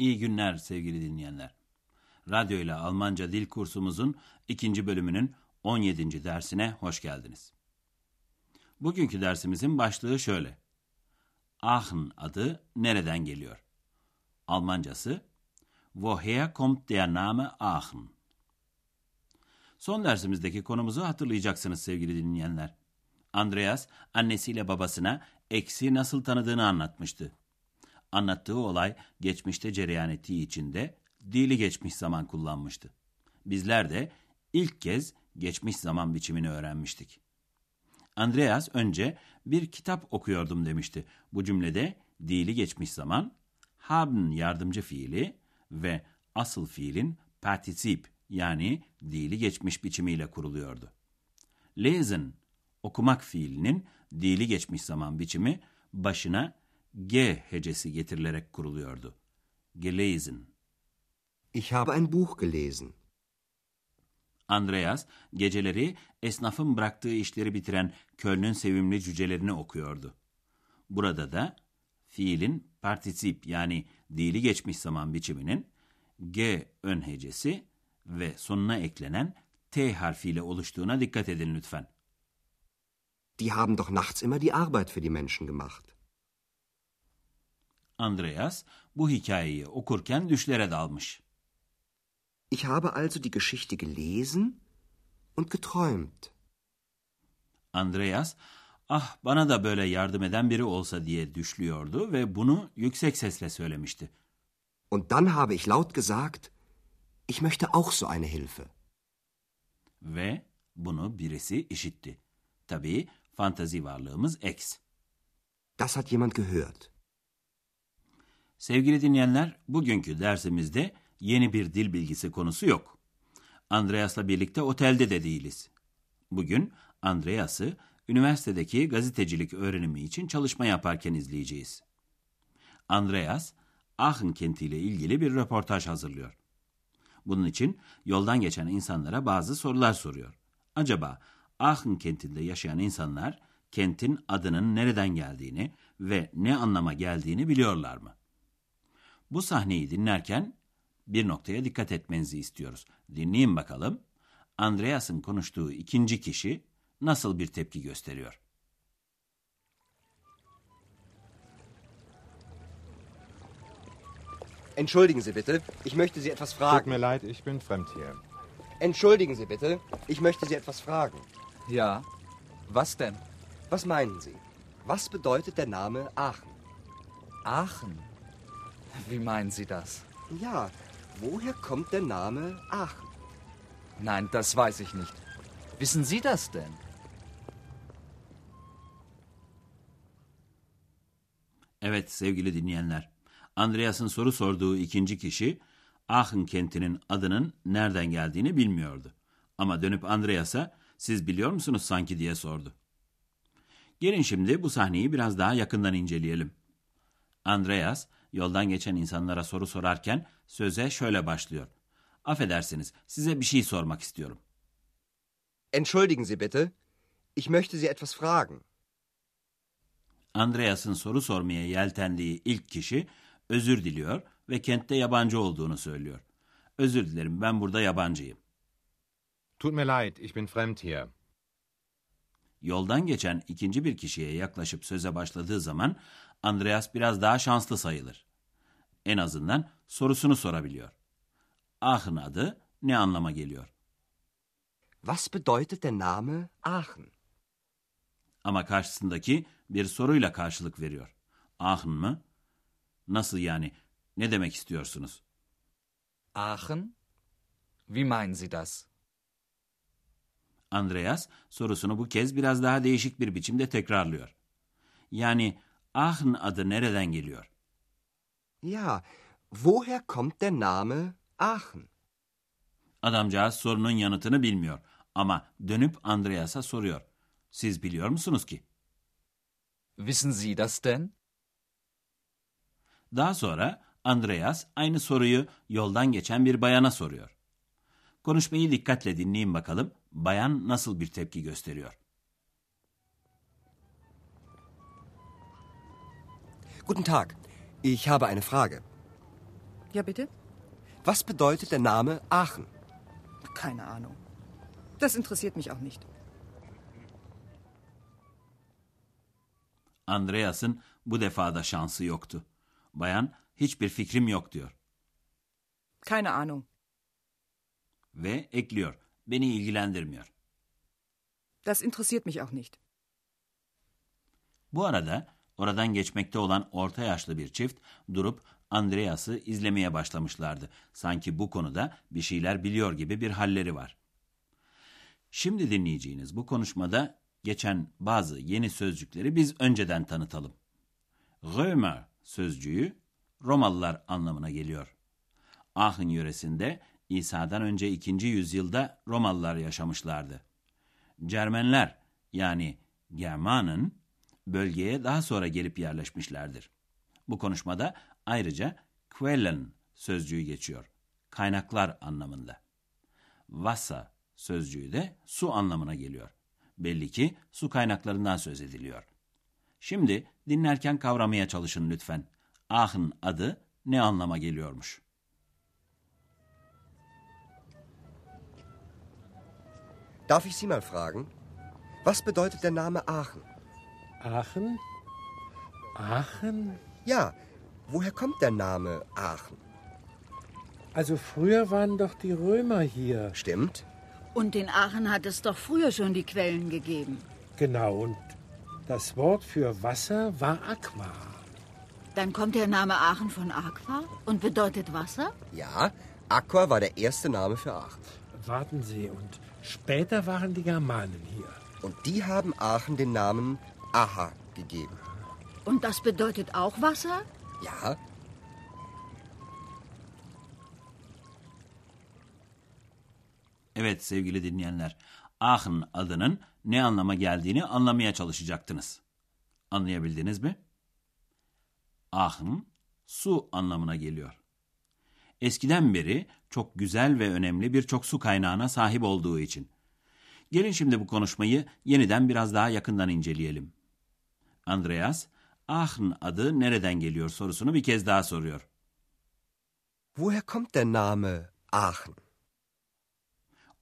İyi günler sevgili dinleyenler. Radyo ile Almanca dil kursumuzun ikinci bölümünün 17. dersine hoş geldiniz. Bugünkü dersimizin başlığı şöyle. Aachen adı nereden geliyor? Almancası Woher kommt der Name Aachen? Son dersimizdeki konumuzu hatırlayacaksınız sevgili dinleyenler. Andreas annesiyle babasına eksi nasıl tanıdığını anlatmıştı. Anlattığı olay geçmişte cereyan ettiği için de dili geçmiş zaman kullanmıştı. Bizler de ilk kez geçmiş zaman biçimini öğrenmiştik. Andreas önce bir kitap okuyordum demişti. Bu cümlede dili geçmiş zaman, haben yardımcı fiili ve asıl fiilin particip yani dili geçmiş biçimiyle kuruluyordu. Lesen, okumak fiilinin dili geçmiş zaman biçimi başına G hecesi getirilerek kuruluyordu. Gelesen. Ich habe ein Buch gelesen. Andreas geceleri esnafın bıraktığı işleri bitiren Köln'ün sevimli cücelerini okuyordu. Burada da fiilin particip yani dili geçmiş zaman biçiminin G ön hecesi ve sonuna eklenen T harfiyle oluştuğuna dikkat edin lütfen. Die haben doch nachts immer die Arbeit für die Menschen gemacht. Andreas bu hikayeyi okurken düşlere dalmış. Ich habe also die Geschichte gelesen und geträumt. Andreas, ah bana da böyle yardım eden biri olsa diye düşlüyordu ve bunu yüksek sesle söylemişti. Und dann habe ich laut gesagt, ich möchte auch so eine Hilfe. Ve bunu birisi işitti. Tabii fantazi varlığımız X. Das hat jemand gehört. Sevgili dinleyenler, bugünkü dersimizde yeni bir dil bilgisi konusu yok. Andreas'la birlikte otelde de değiliz. Bugün Andreas'ı üniversitedeki gazetecilik öğrenimi için çalışma yaparken izleyeceğiz. Andreas, Aachen kentiyle ilgili bir röportaj hazırlıyor. Bunun için yoldan geçen insanlara bazı sorular soruyor. Acaba Aachen kentinde yaşayan insanlar kentin adının nereden geldiğini ve ne anlama geldiğini biliyorlar mı? Bu sahneyi dinlerken bir noktaya dikkat etmenizi istiyoruz. Dinleyin bakalım. Andreas'ın konuştuğu ikinci kişi nasıl bir tepki gösteriyor? Entschuldigen Sie bitte, ich möchte Sie etwas Tut fragen. mir leid, ich bin fremd hier. Entschuldigen Sie bitte, ich möchte Sie etwas fragen. Ja. Was denn? Was meinen Sie? Was bedeutet der Name Aachen? Aachen. Wie meinen Sie das? Ja, woher kommt der Name Aachen? Nein, das weiß ich nicht. Wissen Sie das denn? Evet sevgili dinleyenler. Andreas'ın soru sorduğu ikinci kişi Aachen kentinin adının nereden geldiğini bilmiyordu. Ama dönüp Andreas'a siz biliyor musunuz sanki diye sordu. Gelin şimdi bu sahneyi biraz daha yakından inceleyelim. Andreas yoldan geçen insanlara soru sorarken söze şöyle başlıyor. Affedersiniz size bir şey sormak istiyorum. Entschuldigen Sie bitte, ich möchte Sie etwas fragen. Andreas'ın soru sormaya yeltendiği ilk kişi özür diliyor ve kentte yabancı olduğunu söylüyor. Özür dilerim ben burada yabancıyım. Tut mir leid, ich bin fremd hier. Yoldan geçen ikinci bir kişiye yaklaşıp söze başladığı zaman Andreas biraz daha şanslı sayılır. En azından sorusunu sorabiliyor. Aachen adı ne anlama geliyor? Was bedeutet der Name Aachen? Ama karşısındaki bir soruyla karşılık veriyor. Aachen mı? Nasıl yani? Ne demek istiyorsunuz? Aachen? Wie meinen Sie das? Andreas sorusunu bu kez biraz daha değişik bir biçimde tekrarlıyor. Yani Aachen adı nereden geliyor? Ja, Woher kommt der Name Aachen? Adamcağız sorunun yanıtını bilmiyor ama dönüp Andreas'a soruyor. Siz biliyor musunuz ki? Wissen Sie das denn? Daha sonra Andreas aynı soruyu yoldan geçen bir bayana soruyor. Konuşmayı dikkatle dinleyin bakalım bayan nasıl bir tepki gösteriyor. Guten Tag. Ich habe eine Frage. Ja, bitte? Was bedeutet der Name Aachen? Keine Ahnung. Das interessiert mich auch nicht. Andreas'ın bu defada şansı yoktu. Bayan hiçbir fikrim yok diyor Keine Ahnung. ve ekliyor. Beni ilgilendirmiyor. Das interessiert mich auch nicht. Bu arada oradan geçmekte olan orta yaşlı bir çift durup Andreas'ı izlemeye başlamışlardı. Sanki bu konuda bir şeyler biliyor gibi bir halleri var. Şimdi dinleyeceğiniz bu konuşmada geçen bazı yeni sözcükleri biz önceden tanıtalım. Römer sözcüğü Romalılar anlamına geliyor. Aachen yöresinde İsa'dan önce 2. yüzyılda Romalılar yaşamışlardı. Cermenler yani Germanen bölgeye daha sonra gelip yerleşmişlerdir. Bu konuşmada ayrıca Quellen sözcüğü geçiyor. Kaynaklar anlamında. Wasser sözcüğü de su anlamına geliyor. Belli ki su kaynaklarından söz ediliyor. Şimdi dinlerken kavramaya çalışın lütfen. Aachen adı ne anlama geliyormuş? Darf ich Sie mal fragen? Was bedeutet der Name Aachen? Aachen? Aachen? Ja, woher kommt der Name Aachen? Also früher waren doch die Römer hier. Stimmt? Und in Aachen hat es doch früher schon die Quellen gegeben. Genau, und das Wort für Wasser war Aqua. Dann kommt der Name Aachen von Aqua und bedeutet Wasser? Ja, Aqua war der erste Name für Aachen. Warten Sie, und später waren die Germanen hier. Und die haben Aachen den Namen Aha gegeben. Und das bedeutet auch Wasser? Ja, Evet sevgili dinleyenler, Aachen adının ne anlama geldiğini anlamaya çalışacaktınız. Anlayabildiniz mi? Aachen, su anlamına geliyor. Eskiden beri çok güzel ve önemli birçok su kaynağına sahip olduğu için. Gelin şimdi bu konuşmayı yeniden biraz daha yakından inceleyelim. Andreas, Aachen adı nereden geliyor sorusunu bir kez daha soruyor. woher kommt der Name Aachen?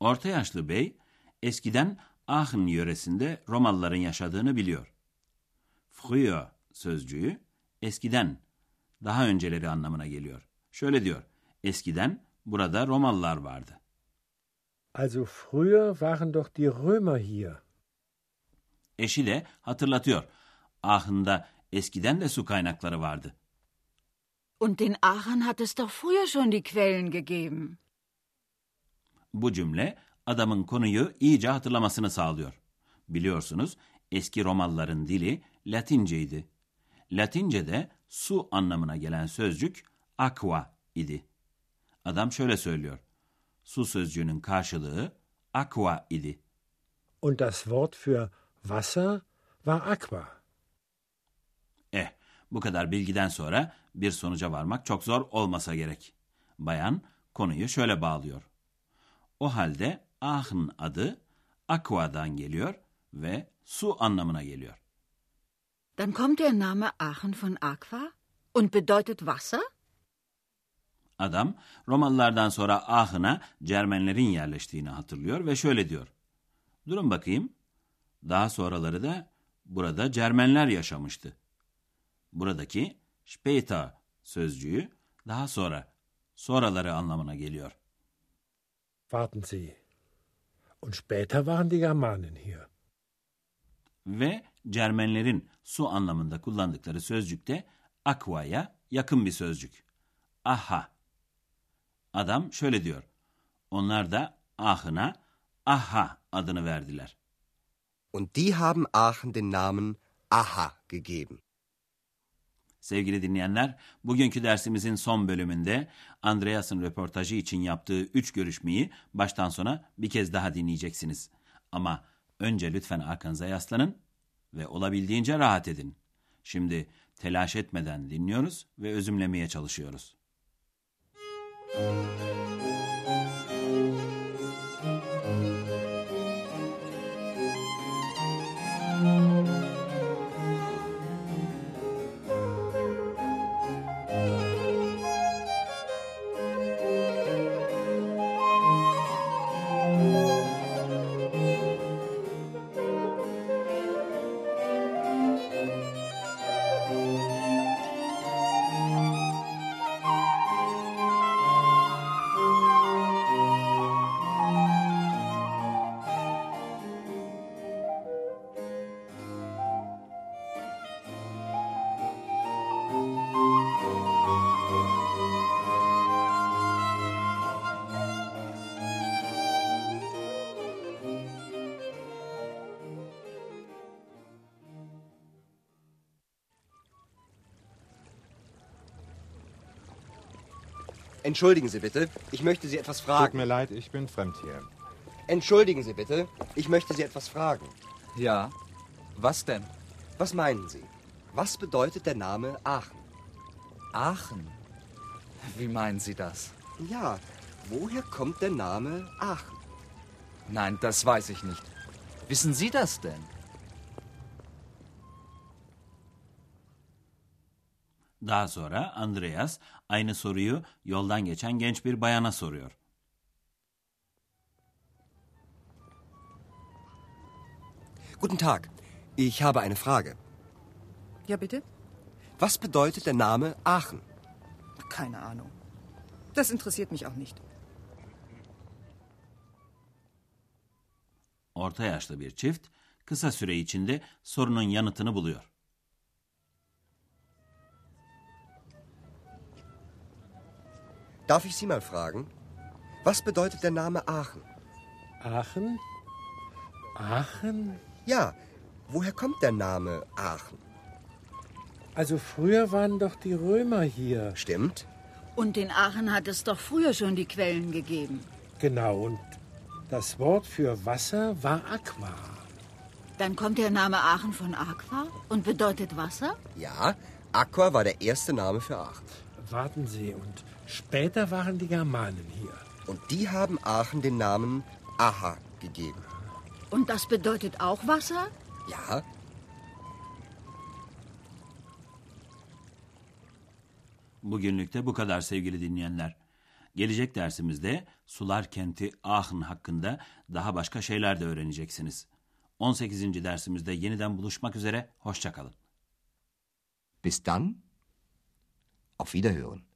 Orta yaşlı bey, eskiden Aachen yöresinde Romalıların yaşadığını biliyor. Früher sözcüğü eskiden, daha önceleri anlamına geliyor. Şöyle diyor, eskiden burada Romalılar vardı. Also früher waren doch die Römer hier. Eşi de hatırlatıyor, Aachen'da eskiden de su kaynakları vardı. Und in Aachen hat es doch früher schon die Quellen gegeben. Bu cümle adamın konuyu iyice hatırlamasını sağlıyor. Biliyorsunuz eski Romalıların dili Latinceydi. Latince'de su anlamına gelen sözcük aqua idi. Adam şöyle söylüyor. Su sözcüğünün karşılığı aqua idi. Und das Wort für Wasser war Aqua. Bu kadar bilgiden sonra bir sonuca varmak çok zor olmasa gerek. Bayan konuyu şöyle bağlıyor. O halde Aachen adı aqua'dan geliyor ve su anlamına geliyor. Dann kommt der Name Aachen von Aqua und bedeutet Wasser? Adam Romalılardan sonra Aachen'a Cermenlerin yerleştiğini hatırlıyor ve şöyle diyor. Durun bakayım. Daha sonraları da burada Cermenler yaşamıştı. Buradaki später sözcüğü daha sonra, sonraları anlamına geliyor. Warten Sie. Und später waren die Germanen hier. Ve Cermenlerin su anlamında kullandıkları sözcükte aqua'ya yakın bir sözcük. Aha. Adam şöyle diyor. Onlar da Aachen'a Aha adını verdiler. Und die haben Aachen den Namen Aha gegeben. Sevgili dinleyenler, bugünkü dersimizin son bölümünde Andreas'ın röportajı için yaptığı üç görüşmeyi baştan sona bir kez daha dinleyeceksiniz. Ama önce lütfen arkanıza yaslanın ve olabildiğince rahat edin. Şimdi telaş etmeden dinliyoruz ve özümlemeye çalışıyoruz. Entschuldigen Sie bitte, ich möchte Sie etwas Tut fragen. mir leid, ich bin fremd hier. Entschuldigen Sie bitte, ich möchte Sie etwas fragen. Ja. Was denn? Was meinen Sie? Was bedeutet der Name Aachen? Aachen. Wie meinen Sie das? Ja, woher kommt der Name Aachen? Nein, das weiß ich nicht. Wissen Sie das denn? Daha sonra Andreas aynı soruyu yoldan geçen genç bir bayana soruyor. Guten Tag, ich habe eine Frage. Ja, bitte? Was bedeutet der Name Aachen? Keine Ahnung. Das interessiert mich auch nicht. Orta yaşlı bir çift kısa süre içinde sorunun yanıtını buluyor. Darf ich Sie mal fragen? Was bedeutet der Name Aachen? Aachen? Aachen? Ja, woher kommt der Name Aachen? Also früher waren doch die Römer hier. Stimmt? Und in Aachen hat es doch früher schon die Quellen gegeben. Genau, und das Wort für Wasser war Aqua. Dann kommt der Name Aachen von Aqua und bedeutet Wasser? Ja, Aqua war der erste Name für Aachen. Warten Sie, und später waren die Germanen hier. Und die haben Aachen den Namen Aha gegeben. Und das bedeutet auch Wasser? Ja, Bugünlük de bu kadar sevgili dinleyenler. Gelecek dersimizde sular kenti Aachen hakkında daha başka şeyler de öğreneceksiniz. 18. dersimizde yeniden buluşmak üzere, hoşçakalın. bis dann. Auf Wiederhören.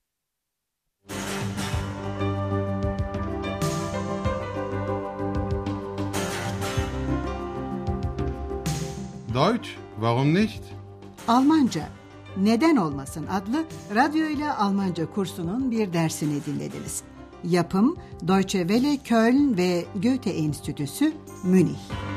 Deutsch, warum nicht? Almanca Neden Olmasın adlı radyo ile Almanca kursunun bir dersini dinlediniz. Yapım Deutsche Welle Köln ve Goethe Enstitüsü Münih.